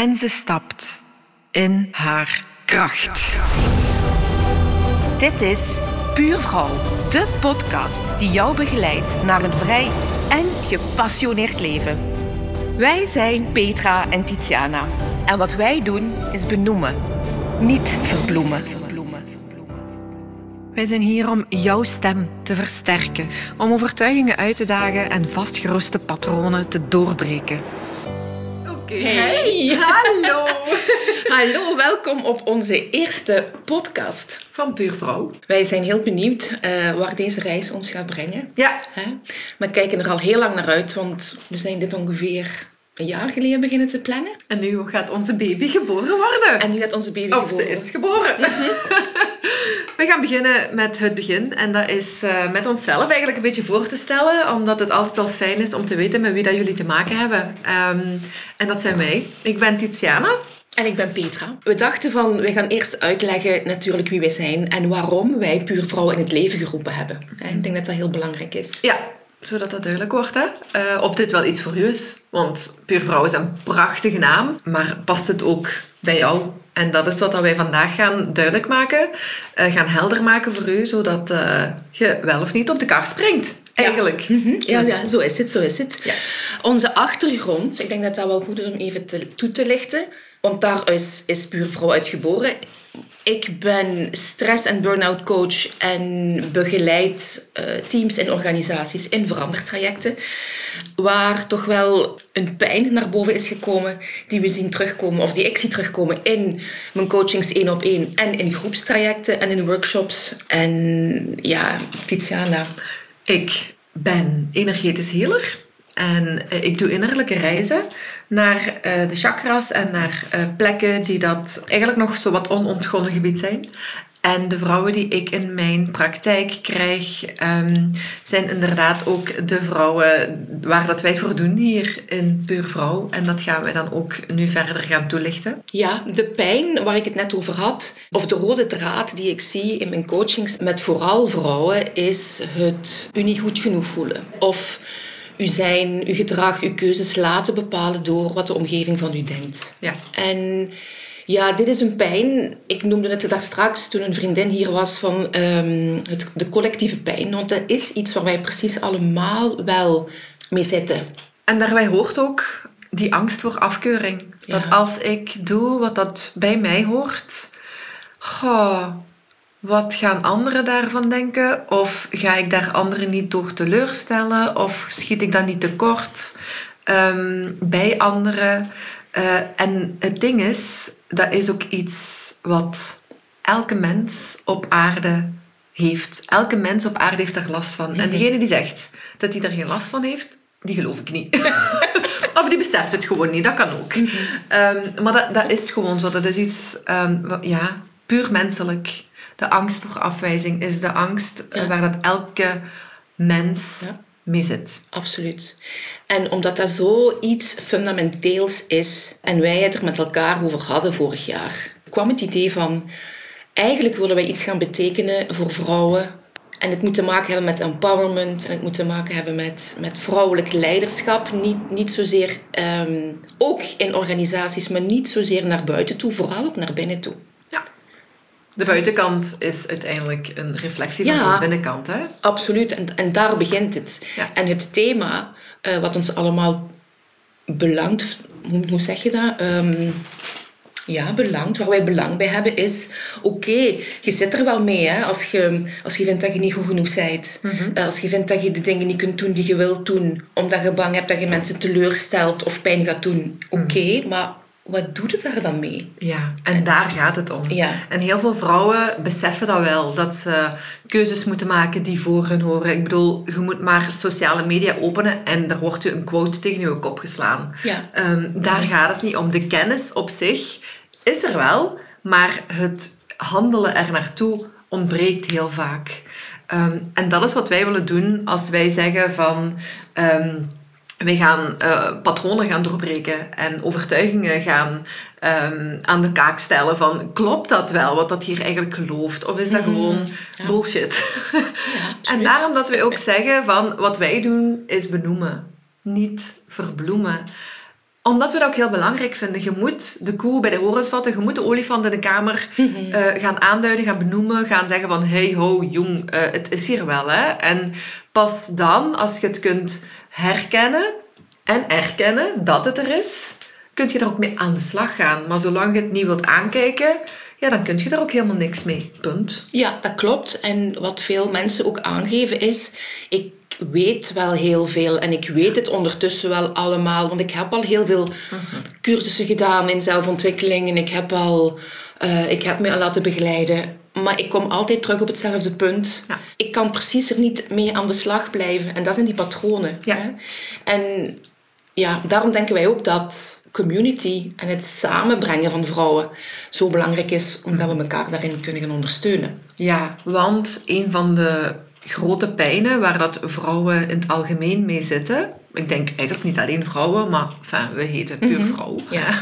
En ze stapt in haar kracht. Dit is Puur Vrouw, de podcast die jou begeleidt naar een vrij en gepassioneerd leven. Wij zijn Petra en Tiziana. En wat wij doen is benoemen, niet verbloemen. Wij zijn hier om jouw stem te versterken, om overtuigingen uit te dagen en vastgeroeste patronen te doorbreken. Hey. Hallo. Hallo, welkom op onze eerste podcast. Van Puur Vrouw. Wij zijn heel benieuwd eh, waar deze reis ons gaat brengen. Ja. Hè? We kijken er al heel lang naar uit, want we zijn dit ongeveer een jaar geleden beginnen te plannen. En nu gaat onze baby geboren worden. En nu gaat onze baby Of geboren. ze is geboren. We gaan beginnen met het begin. En dat is eh, met onszelf eigenlijk een beetje voor te stellen. Omdat het altijd wel fijn is om te weten met wie dat jullie te maken hebben. Ehm, en dat zijn wij. Ik ben Tiziana. En ik ben Petra. We dachten van, we gaan eerst uitleggen natuurlijk wie wij zijn en waarom wij Puur Vrouw in het leven geroepen hebben. Hè, Ik denk dat dat heel belangrijk is. Ja, zodat dat duidelijk wordt. Hè? Eh, of dit wel iets voor u is. Want Puur Vrouw is een prachtige naam. Maar past het ook bij jou? En dat is wat wij vandaag gaan duidelijk maken. eh, gaan helder maken voor u. Zodat eh, je wel of niet op de kar springt. Eigenlijk. Mhm. Ja, ja, zo is het, zo is het. Ja. Onze achtergrond, ik denk dat dat wel goed is om even te, toe te lichten. Want daar is, is Puur Vrouw uit geboren. Ik ben stress- en burn-out coach en begeleid eh, teams en organisaties in verandertrajecten. Waar toch wel een pijn naar boven is gekomen die we zien terugkomen, of die ik zie terugkomen in mijn coachings één op één en in groepstrajecten en in workshops. En ja, Tiziana, Ik ben energetisch healer. En eh, ik doe innerlijke reizen naar eh, de chakras en naar eh, plekken die dat eigenlijk nog zo wat onontgonnen gebied zijn. En de vrouwen die ik in mijn praktijk krijg, ehm, zijn inderdaad ook de vrouwen waar dat wij voor doen hier in Puur Vrouw. En dat gaan we dan ook nu verder gaan toelichten. Ja, de pijn waar ik het net over had, of de rode draad die ik zie in mijn coachings met vooral vrouwen, is het u niet goed genoeg voelen. Of u zijn, uw gedrag, uw keuzes laten bepalen door wat de omgeving van u denkt. Ja. En ja, dit is een pijn. Ik noemde het daar straks toen een vriendin hier was van ehm, het, de collectieve pijn. Want dat is iets waar wij precies allemaal wel mee zitten. En daarbij hoort ook die angst voor afkeuring. Dat Ja. als ik doe wat dat bij mij hoort, goh, wat gaan anderen daarvan denken? Of ga ik daar anderen niet door teleurstellen? Of schiet ik dan niet tekort ehm, bij anderen? Eh, en het ding is, dat is ook iets wat elke mens op aarde heeft. Elke mens op aarde heeft daar last van. En degene die zegt dat hij er geen last van heeft, die geloof ik niet. of die beseft het gewoon niet, dat kan ook. Ehm, maar dat, dat is gewoon zo. Dat is iets, ehm, wa- ja, puur menselijk. De angst voor afwijzing is de angst eh, Ja. waar dat elke mens Ja. mee zit. Absoluut. En omdat dat zoiets fundamenteels is en wij het er met elkaar over hadden vorig jaar, kwam het idee van eigenlijk willen wij iets gaan betekenen voor vrouwen. En het moet te maken hebben met empowerment en het moet te maken hebben met, met vrouwelijk leiderschap. Niet, niet zozeer, ehm, ook in organisaties, maar niet zozeer naar buiten toe, vooral ook naar binnen toe. De buitenkant is uiteindelijk een reflectie van de binnenkant. Hè? Absoluut, en, en daar begint het. Ja. En het thema eh, wat ons allemaal belangt, hoe, hoe zeg je dat? Ehm, ja, belangt, waar wij belang bij hebben, is... Oké, je zit er wel mee, hè, als, je, als je vindt dat je niet goed genoeg bent. Eh, als je vindt dat je de dingen niet kunt doen die je wilt doen, omdat je bang hebt dat je mensen teleurstelt of pijn gaat doen. Oké, maar wat doet het daar dan mee? Ja, en daar gaat het om. Ja. En heel veel vrouwen beseffen dat wel, dat ze keuzes moeten maken die voor hen horen. Ik bedoel, je moet maar sociale media openen en er wordt je een quote tegen je kop geslaan. Ja. Ehm, daar gaat het niet om. De kennis op zich is er wel, maar het handelen er naartoe ontbreekt heel vaak. Ehm, en dat is wat wij willen doen als wij zeggen van... ehm, wij gaan eh, patronen gaan doorbreken en overtuigingen gaan ehm, aan de kaak stellen van klopt dat wel wat dat hier eigenlijk gelooft of is dat gewoon ja. bullshit? Ja, en daarom dat wij ook zeggen van wat wij doen is benoemen, niet verbloemen. Omdat we dat ook heel belangrijk vinden. Je moet de koe bij de horens vatten. Je moet de olifant in de kamer Mhm. eh, gaan aanduiden, gaan benoemen. Gaan zeggen van, hey ho, jong, eh, het is hier wel. Hè? En pas dan, als je het kunt herkennen en erkennen dat het er is, kun je er ook mee aan de slag gaan. Maar zolang je het niet wilt aankijken, ja, dan kun je er ook helemaal niks mee. Punt. Ja, dat klopt. En wat veel mensen ook aangeven is, ik weet wel heel veel en ik weet het ondertussen wel allemaal, want ik heb al heel veel cursussen gedaan in zelfontwikkeling en ik heb al, eh, ik heb me al laten begeleiden. Maar ik kom altijd terug op hetzelfde punt. Ja. Ik kan precies er niet mee aan de slag blijven. En dat zijn die patronen. Ja. Hè? En ja, daarom denken wij ook dat community en het samenbrengen van vrouwen zo belangrijk is, omdat we elkaar daarin kunnen gaan ondersteunen. Ja, want een van de grote pijnen waar dat vrouwen in het algemeen mee zitten, ik denk eigenlijk niet alleen vrouwen, maar enfin, we heten puur vrouw, Ja.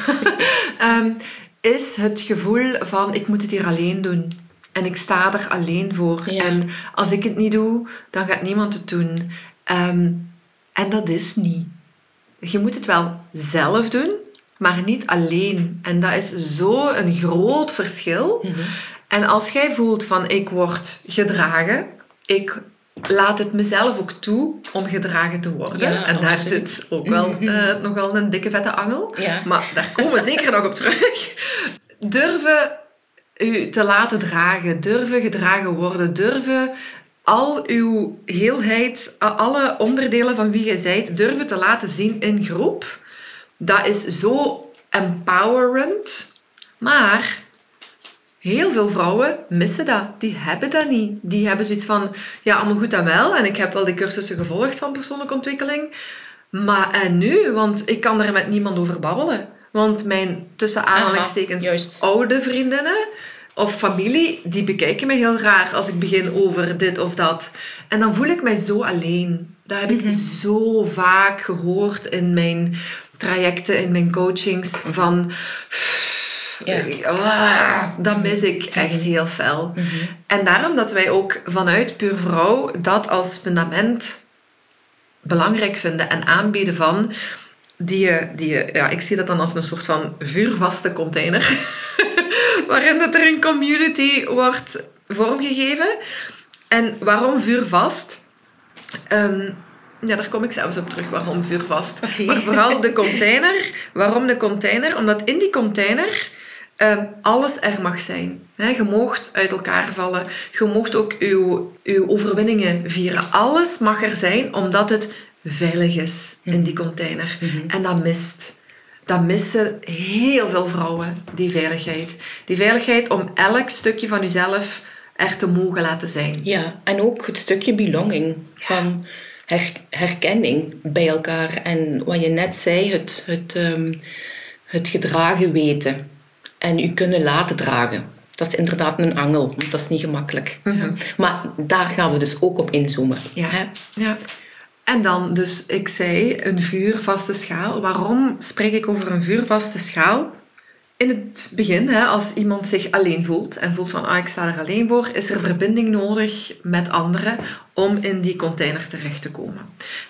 Ehm, is het gevoel van ik moet het hier alleen doen. En ik sta er alleen voor. Ja. En als ik het niet doe, dan gaat niemand het doen. Ehm, en dat is niet. Je moet het wel zelf doen, maar niet alleen. En dat is zo een groot verschil. En als jij voelt van ik word gedragen, ik laat het mezelf ook toe om gedragen te worden. Ja, en daar absoluut. zit ook wel eh, nogal een dikke vette angel. Ja. Maar daar komen we zeker nog op terug. Durven u te laten dragen, durven gedragen worden, durven al uw heelheid, alle onderdelen van wie je bent, durven te laten zien in groep. Dat is zo empowerend. Maar heel veel vrouwen missen dat. Die hebben dat niet. Die hebben zoiets van, ja, allemaal goed en wel. En ik heb wel die cursussen gevolgd van persoonlijke ontwikkeling. Maar en nu? Want ik kan er met niemand over babbelen. Want mijn, tussen aanhalingstekens, oude vriendinnen of familie, die bekijken me heel raar als ik begin over dit of dat. En dan voel ik mij zo alleen. Dat heb ik zo vaak gehoord in mijn trajecten, in mijn coachings. Van, Ja. ah, dat mis ik echt heel fel. En daarom dat wij ook vanuit Puur Vrouw dat als fundament belangrijk vinden en aanbieden van die, je- die je- ja, ik zie dat dan als een soort van vuurvaste container, waarin dat er een community wordt vormgegeven. En waarom vuurvast? Ehm, ja, daar kom ik zelfs op terug, waarom vuurvast. Oké. Maar vooral de container. Waarom de container? Omdat in die container ehm, alles er mag zijn. Je moogt uit elkaar vallen. Je moogt ook uw, uw overwinningen vieren. Alles mag er zijn, omdat het veilig is in die container. En dat mist. Dat missen heel veel vrouwen, die veiligheid. Die veiligheid om elk stukje van jezelf er te mogen laten zijn. Ja, en ook het stukje belonging van her- herkenning bij elkaar. En wat je net zei, het, het, ehm, het gedragen weten en u kunnen laten dragen. Dat is inderdaad een angel, want dat is niet gemakkelijk. Ja. Maar daar gaan we dus ook op inzoomen. Ja. hè? Ja. En dan, dus ik zei, een vuurvaste schaal. Waarom spreek ik over een vuurvaste schaal? In het begin, hè, als iemand zich alleen voelt en voelt van ah, ik sta er alleen voor, is er verbinding nodig met anderen om in die container terecht te komen.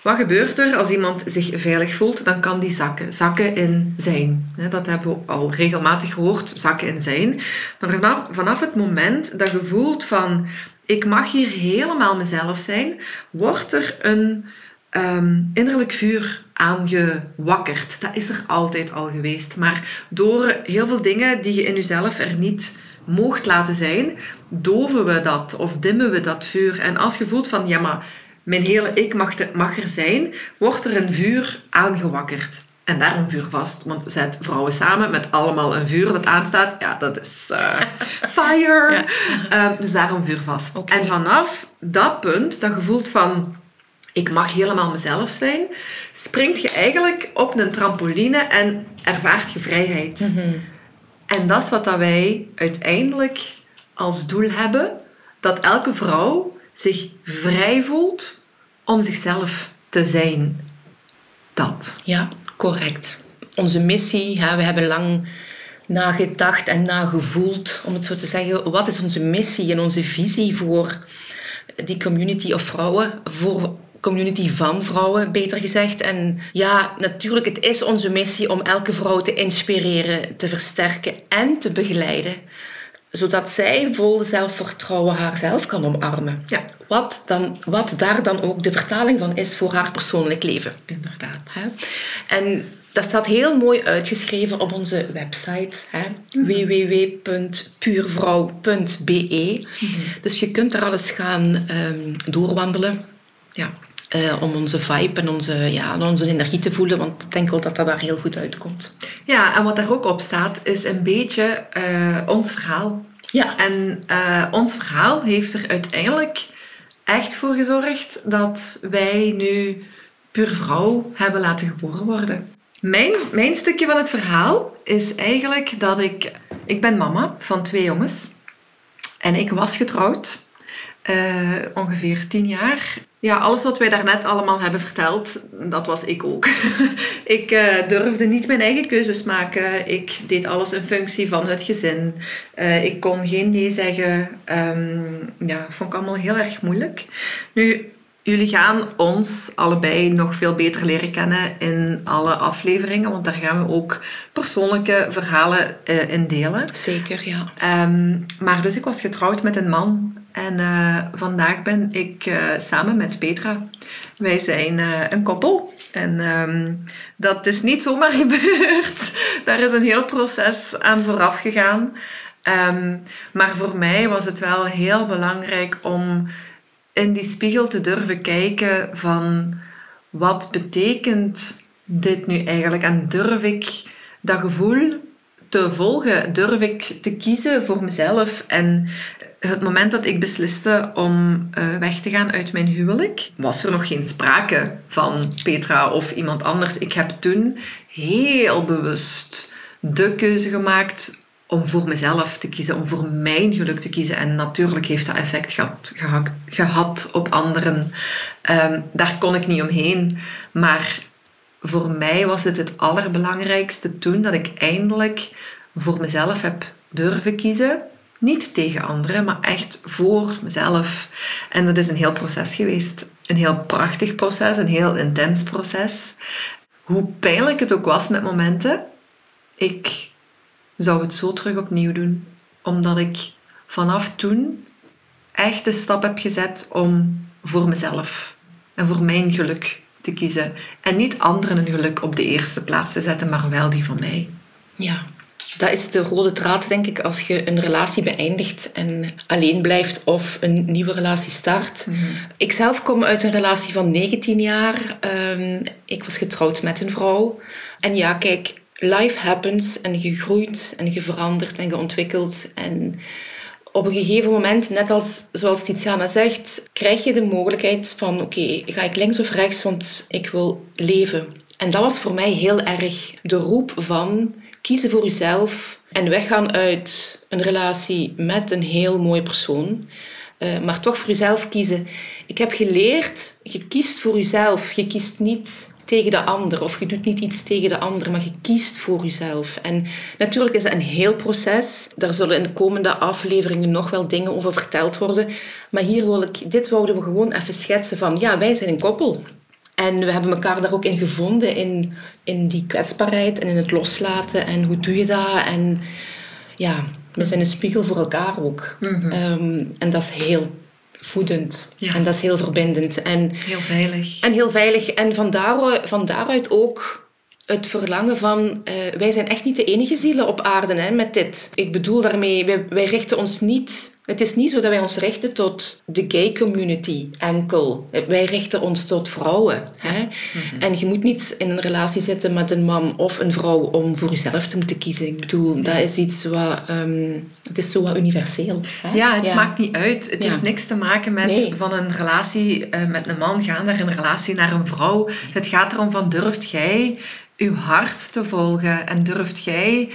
Wat gebeurt er als iemand zich veilig voelt? Dan kan die zakken. Zakken in zijn. Dat hebben we al regelmatig gehoord, zakken in zijn. Maar vanaf, vanaf het moment dat je voelt van ik mag hier helemaal mezelf zijn, wordt er een ehm, innerlijk vuur aangewakkerd. Dat is er altijd al geweest. Maar door heel veel dingen die je in jezelf er niet moogt laten zijn, doven we dat of dimmen we dat vuur. En als je voelt van, ja maar, mijn hele ik mag er, mag er zijn, wordt er een vuur aangewakkerd. En daarom vuur vast. Want zet vrouwen samen met allemaal een vuur dat aanstaat. Ja, dat is eh, fire. Ja. Ehm, dus daarom vuur vast. En vanaf dat punt, dat je voelt van... Ik mag helemaal mezelf zijn. Springt je eigenlijk op een trampoline en ervaart je vrijheid. En dat is wat dat wij uiteindelijk als doel hebben. Dat elke vrouw zich vrij voelt om zichzelf te zijn. Dat. Ja, correct. Onze missie, hè, we hebben lang nagedacht en nagevoeld, om het zo te zeggen. Wat is onze missie en onze visie voor die community of vrouwen? Voor community van vrouwen, beter gezegd. En ja, natuurlijk, het is onze missie om elke vrouw te inspireren, te versterken en te begeleiden. Zodat zij vol zelfvertrouwen haarzelf kan omarmen. Ja. Wat, dan, wat daar dan ook de vertaling van is voor haar persoonlijk leven. Inderdaad. En dat staat heel mooi uitgeschreven op onze website, hè? www.puurvrouw.be. Dus je kunt er alles gaan ehm, doorwandelen. Ja. Eh, om onze vibe en onze, ja, onze energie te voelen, want ik denk wel dat dat daar heel goed uitkomt. ja, en wat daar ook op staat, is een beetje eh, ons verhaal. Ja, En eh, ons verhaal heeft er uiteindelijk echt voor gezorgd dat wij nu puur vrouw hebben laten geboren worden. Mijn, mijn stukje van het verhaal is eigenlijk dat ik... Ik ben mama van twee jongens. En ik was getrouwd. ongeveer tien jaar. Ja, alles wat wij daarnet allemaal hebben verteld, dat was ik ook. ik eh, durfde niet mijn eigen keuzes maken. Ik deed alles in functie van het gezin. Eh, ik kon geen nee zeggen. Ehm, ja, vond ik allemaal heel erg moeilijk. Nu, jullie gaan ons allebei nog veel beter leren kennen in alle afleveringen, want daar gaan we ook persoonlijke verhalen eh, in delen. zeker, ja. Ehm, maar dus ik was getrouwd met een man. En eh, vandaag ben ik eh, samen met Petra. Wij zijn een koppel. En ehm, dat is niet zomaar gebeurd. Daar is een heel proces aan vooraf gegaan. Ehm, maar voor mij was het wel heel belangrijk om in die spiegel te durven kijken van wat betekent dit nu eigenlijk? En durf ik dat gevoel te volgen? Durf ik te kiezen voor mezelf? En het moment dat ik besliste om eh, weg te gaan uit mijn huwelijk, was er nog geen sprake van Petra of iemand anders. Ik heb toen heel bewust de keuze gemaakt om voor mezelf te kiezen, om voor mijn geluk te kiezen. En natuurlijk heeft dat effect gehad, gehad, gehad op anderen. Ehm, daar kon ik niet omheen. Maar voor mij was het het allerbelangrijkste toen dat ik eindelijk voor mezelf heb durven kiezen. Niet tegen anderen, maar echt voor mezelf. En dat is een heel proces geweest. Een heel prachtig proces, een heel intens proces. Hoe pijnlijk het ook was met momenten, ik zou het zo terug opnieuw doen. Omdat ik vanaf toen echt de stap heb gezet om voor mezelf en voor mijn geluk te kiezen. En niet anderen hun geluk op de eerste plaats te zetten, maar wel die van mij. Ja, dat is de rode draad, denk ik, als je een relatie beëindigt en alleen blijft of een nieuwe relatie start. Ik zelf kom uit een relatie van 19 jaar. Ehm, ik was getrouwd met een vrouw. En ja, kijk, life happens en je groeit en je verandert en je ontwikkelt. En op een gegeven moment, net als zoals Tiziana zegt, krijg je de mogelijkheid van oké, ga ik links of rechts, want ik wil leven. En dat was voor mij heel erg de roep van kiezen voor jezelf en weggaan uit een relatie met een heel mooie persoon. eh, maar toch voor jezelf kiezen. Ik heb geleerd, je kiest voor jezelf. Je kiest niet tegen de ander of je doet niet iets tegen de ander, maar je kiest voor jezelf. En natuurlijk is dat een heel proces. Daar zullen in de komende afleveringen nog wel dingen over verteld worden. Maar hier wil ik, dit wouden we gewoon even schetsen van, ja, wij zijn een koppel. En we hebben elkaar daar ook in gevonden, in, in die kwetsbaarheid en in het loslaten. En hoe doe je dat? En ja, we zijn een spiegel voor elkaar ook. Ehm, en dat is heel voedend. Ja. En dat is heel verbindend. En, Heel veilig. en heel veilig. En van, daaruit, van daaruit ook het verlangen van... eh, wij zijn echt niet de enige zielen op aarde hè, met dit. Ik bedoel daarmee, wij, wij richten ons niet... Het is niet zo dat wij ons richten tot de gay community enkel. Wij richten ons tot vrouwen. Hè? En je moet niet in een relatie zitten met een man of een vrouw om voor jezelf te moeten kiezen. Ik bedoel, dat is iets wat... ehm, het is zo wat universeel. Hè? Ja, het maakt niet uit. Het Ja. heeft niks te maken met Nee. van een relatie eh, met een man gaan naar een relatie naar een vrouw. Het gaat erom van durft jij uw hart te volgen en durft jij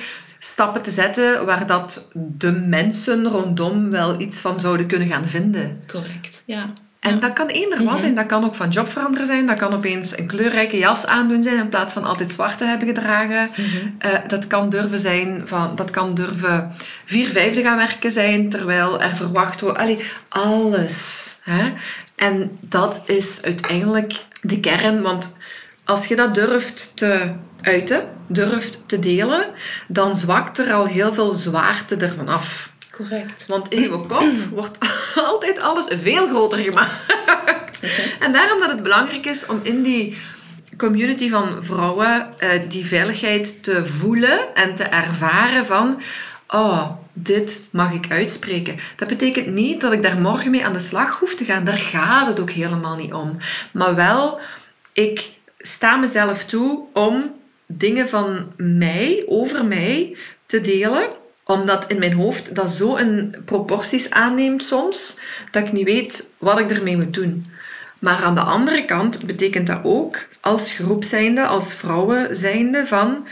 stappen te zetten waar dat de mensen rondom wel iets van zouden kunnen gaan vinden. Correct, ja. En dat kan eender Mhm. wat zijn. Dat kan ook van job veranderen zijn. Dat kan opeens een kleurrijke jas aandoen zijn in plaats van altijd zwart te hebben gedragen. Mhm. Eh, dat kan durven zijn van, dat kan durven vier vijfde gaan werken zijn terwijl er verwacht wordt. Allee, alles. Hè? En dat is uiteindelijk de kern, want als je dat durft te uiten, durft te delen, dan zwakt er al heel veel zwaarte ervan af. Correct. Want in je kop wordt altijd alles veel groter gemaakt. En daarom dat het belangrijk is om in die community van vrouwen eh, die veiligheid te voelen en te ervaren van... Oh, dit mag ik uitspreken. Dat betekent niet dat ik daar morgen mee aan de slag hoef te gaan. Daar gaat het ook helemaal niet om. Maar wel, ik sta mezelf toe om dingen van mij, over mij, te delen omdat in mijn hoofd dat zo een proporties aanneemt soms, dat ik niet weet wat ik ermee moet doen. Maar aan de andere kant betekent dat ook, als groep zijnde, als vrouwen zijnde, van...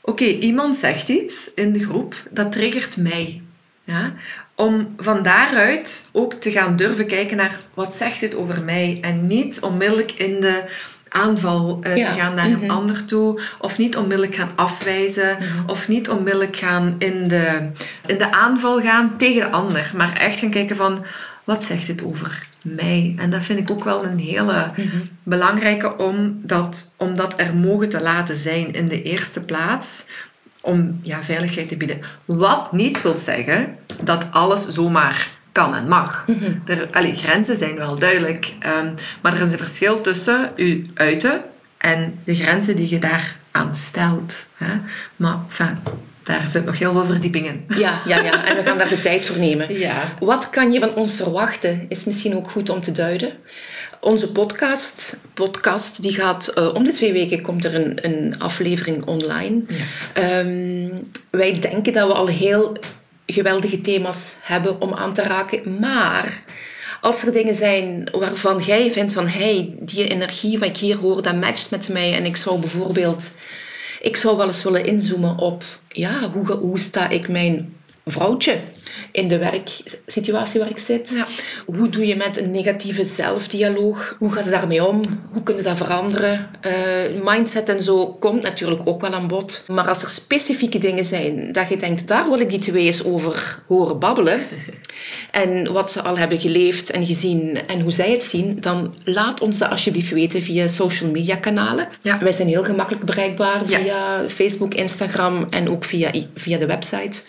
Oké, iemand zegt iets in de groep, dat triggert mij. Ja? Om van daaruit ook te gaan durven kijken naar wat zegt dit over mij en niet onmiddellijk in de aanval uh, Ja, te gaan naar een mhm. ander toe of niet onmiddellijk gaan afwijzen of niet onmiddellijk gaan in de, in de aanval gaan tegen de ander, maar echt gaan kijken van wat zegt dit over mij? En dat vind ik ook wel een hele belangrijke om dat, om dat er mogen te laten zijn in de eerste plaats om ja, veiligheid te bieden. Wat niet wil zeggen dat alles zomaar kan en mag. er, allee, grenzen zijn wel duidelijk, ehm, maar er is een verschil tussen u uiten en de grenzen die je daar aan stelt. Hè? Maar enfin, daar zit nog heel veel verdieping in. Ja, ja, ja. En we gaan daar de tijd voor nemen. Ja. Wat kan je van ons verwachten, is misschien ook goed om te duiden. Onze podcast, podcast die gaat eh, om de twee weken komt er een, een aflevering online. Ehm, wij denken dat we al heel geweldige thema's hebben om aan te raken. Maar als er dingen zijn waarvan jij vindt van hey, die energie wat ik hier hoor, dat matcht met mij. En ik zou bijvoorbeeld, ik zou wel eens willen inzoomen op ja, hoe, hoe sta ik mijn vrouwtje in de werksituatie waar ik zit. Ja. Hoe doe je met een negatieve zelfdialoog? Hoe gaat het daarmee om? Hoe kun je dat veranderen? Eh, mindset en zo komt natuurlijk ook wel aan bod. Maar als er specifieke dingen zijn dat je denkt, daar wil ik die twee eens over horen babbelen. En wat ze al hebben geleefd en gezien en hoe zij het zien, dan laat ons dat alsjeblieft weten via social media kanalen. Ja. Wij zijn heel gemakkelijk bereikbaar Ja. via Facebook, Instagram en ook via, via de website.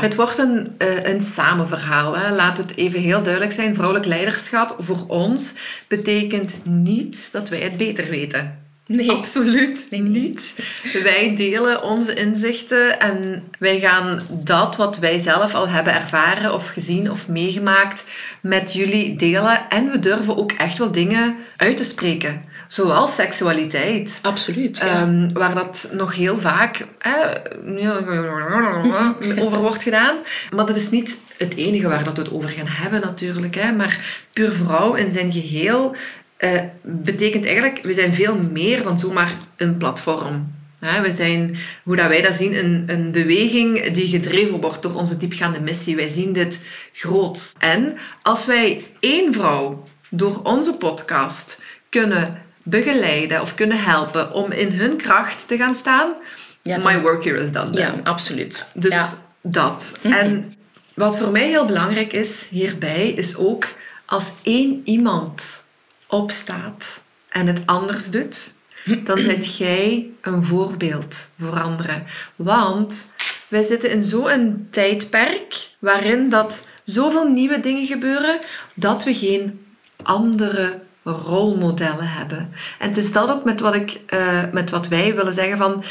Het wordt een, eh, een samenverhaal. Hè. Laat het even heel duidelijk zijn. Vrouwelijk leiderschap voor ons betekent niet dat wij het beter weten. Nee. Absoluut niet. Wij delen onze inzichten en wij gaan dat wat wij zelf al hebben ervaren of gezien of meegemaakt met jullie delen. En we durven ook echt wel dingen uit te spreken. Zoals seksualiteit. Absoluut. ja. Ehm, waar dat nog heel vaak over wordt gedaan. Maar dat is niet het enige waar dat we het over gaan hebben natuurlijk. Hè. Maar Puur Vrouw in zijn geheel eh, betekent eigenlijk... We zijn veel meer dan zomaar een platform. We zijn, hoe dat wij dat zien, een, een beweging die gedreven wordt door onze diepgaande missie. Wij zien dit groot. En als wij één vrouw door onze podcast kunnen begeleiden of kunnen helpen om in hun kracht te gaan staan, Ja, my work here is done. then. ja, absoluut. Dus Ja. dat. En wat voor mij heel belangrijk is hierbij, is ook als één iemand opstaat en het anders doet, dan zet jij een voorbeeld voor anderen. Want wij zitten in zo'n tijdperk waarin dat zoveel nieuwe dingen gebeuren, dat we geen andere rolmodellen hebben. En het is dat ook met wat, ik, eh, met wat wij willen zeggen van...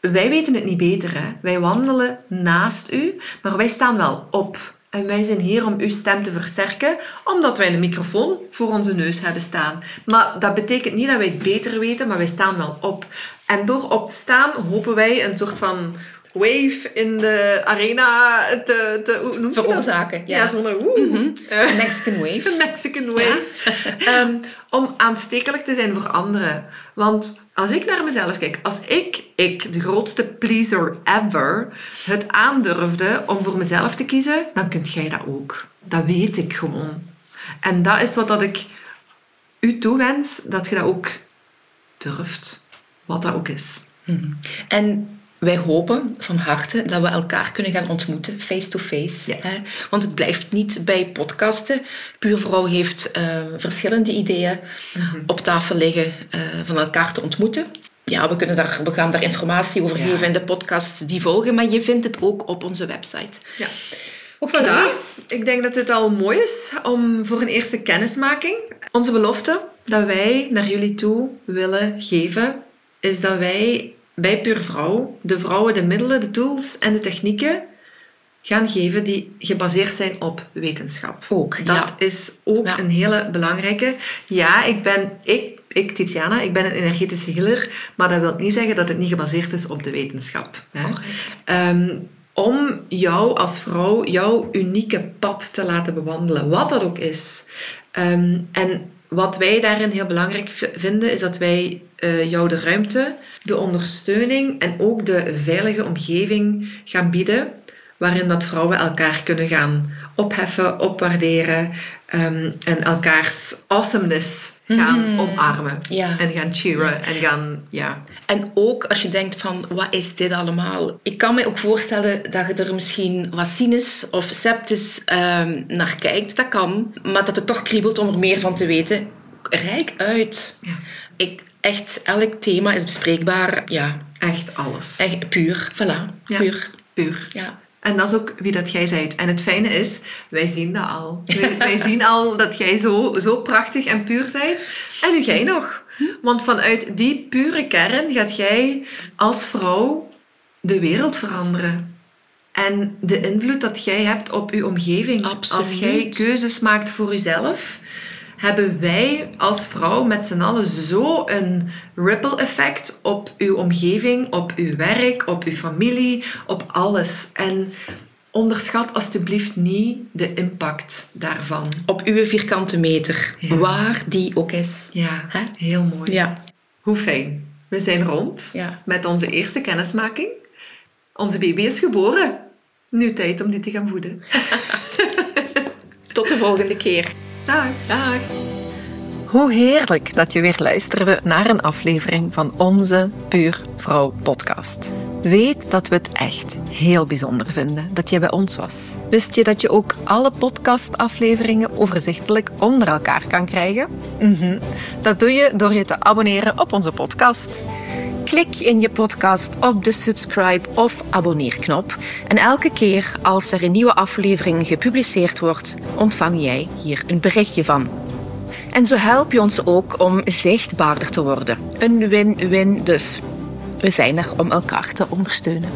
Wij weten het niet beter, hè. Wij wandelen naast u, maar wij staan wel op. En wij zijn hier om uw stem te versterken, omdat wij een microfoon voor onze neus hebben staan. Maar dat betekent niet dat wij het beter weten, maar wij staan wel op. En door op te staan, hopen wij een soort van wave in de arena te... te? Veroorzaken, ja. Ja, zo'n... woe. Eh, Mexican Wave. een Mexican wave. Ehm, om aanstekelijk te zijn voor anderen. Want als ik naar mezelf kijk, als ik, ik, de grootste pleaser ever, het aandurfde om voor mezelf te kiezen, dan kunt jij dat ook. Dat weet ik gewoon. En dat is wat dat ik u toewens, dat je dat ook durft. Wat dat ook is. En wij hopen van harte dat we elkaar kunnen gaan ontmoeten, face-to-face. Ja. Want het blijft niet bij podcasten. Puurvrouw heeft eh, verschillende ideeën Mhm. op tafel liggen eh, van elkaar te ontmoeten. Ja, we, kunnen daar, we gaan daar informatie over Ja. geven in de podcasts die volgen, maar je vindt het ook op onze website. Ja. Oké. Voilà. Ik denk dat dit al mooi is om voor een eerste kennismaking. Onze belofte dat wij naar jullie toe willen geven, is dat wij bij Puur Vrouw de vrouwen de middelen, de tools en de technieken gaan geven die gebaseerd zijn op wetenschap. Ook, Dat ja. is ook Ja. een hele belangrijke. Ja, ik ben, ik, ik, Tiziana, ik ben een energetische healer, maar dat wil niet zeggen dat het niet gebaseerd is op de wetenschap. Hè? Correct. Ehm, om jou als vrouw, jouw unieke pad te laten bewandelen, wat dat ook is. Ehm, en wat wij daarin heel belangrijk vinden, is dat wij eh, jou de ruimte, de ondersteuning en ook de veilige omgeving gaan bieden, waarin dat vrouwen elkaar kunnen gaan opheffen, opwaarderen ehm, en elkaars awesomeness gaan Mhm. omarmen. Ja. En gaan cheeren en gaan, ja, En ook als je denkt van, wat is dit allemaal? Ik kan me ook voorstellen dat je er misschien wat of sceptisch ehm, naar kijkt. Dat kan. Maar dat het toch kriebelt om er meer van te weten. Rijk uit. Ja. Ik, echt, elk thema is bespreekbaar. Ja, echt alles. echt puur. Voilà, puur. Puur. Ja. En dat is ook wie dat jij zijt. En het fijne is, wij zien dat al. Wij, wij zien al dat jij zo, zo prachtig en puur zijt. En nu jij nog. Want vanuit die pure kern gaat jij als vrouw de wereld veranderen. En de invloed dat jij hebt op je omgeving. Absoluut. Als jij keuzes maakt voor jezelf, hebben wij als vrouw met z'n allen zo een ripple effect op uw omgeving, op uw werk, op uw familie, op alles. En onderschat alstublieft niet de impact daarvan. Op uw vierkante meter. Ja. Waar die ook is. Ja, heel mooi. Ja. Hoe fijn. We zijn rond Ja. met onze eerste kennismaking. Onze baby is geboren. Nu tijd om die te gaan voeden. Tot de volgende keer. Dag. Dag. Hoe heerlijk dat je weer luisterde naar een aflevering van onze Puur Vrouw podcast. Weet dat we het echt heel bijzonder vinden dat je bij ons was. Wist je dat je ook alle podcastafleveringen overzichtelijk onder elkaar kan krijgen? Mhm. Dat doe je door je te abonneren op onze podcast. Klik in je podcast op de subscribe of abonneerknop. En elke keer als er een nieuwe aflevering gepubliceerd wordt, ontvang jij hier een berichtje van. En zo help je ons ook om zichtbaarder te worden. Een win-win dus. We zijn er om elkaar te ondersteunen.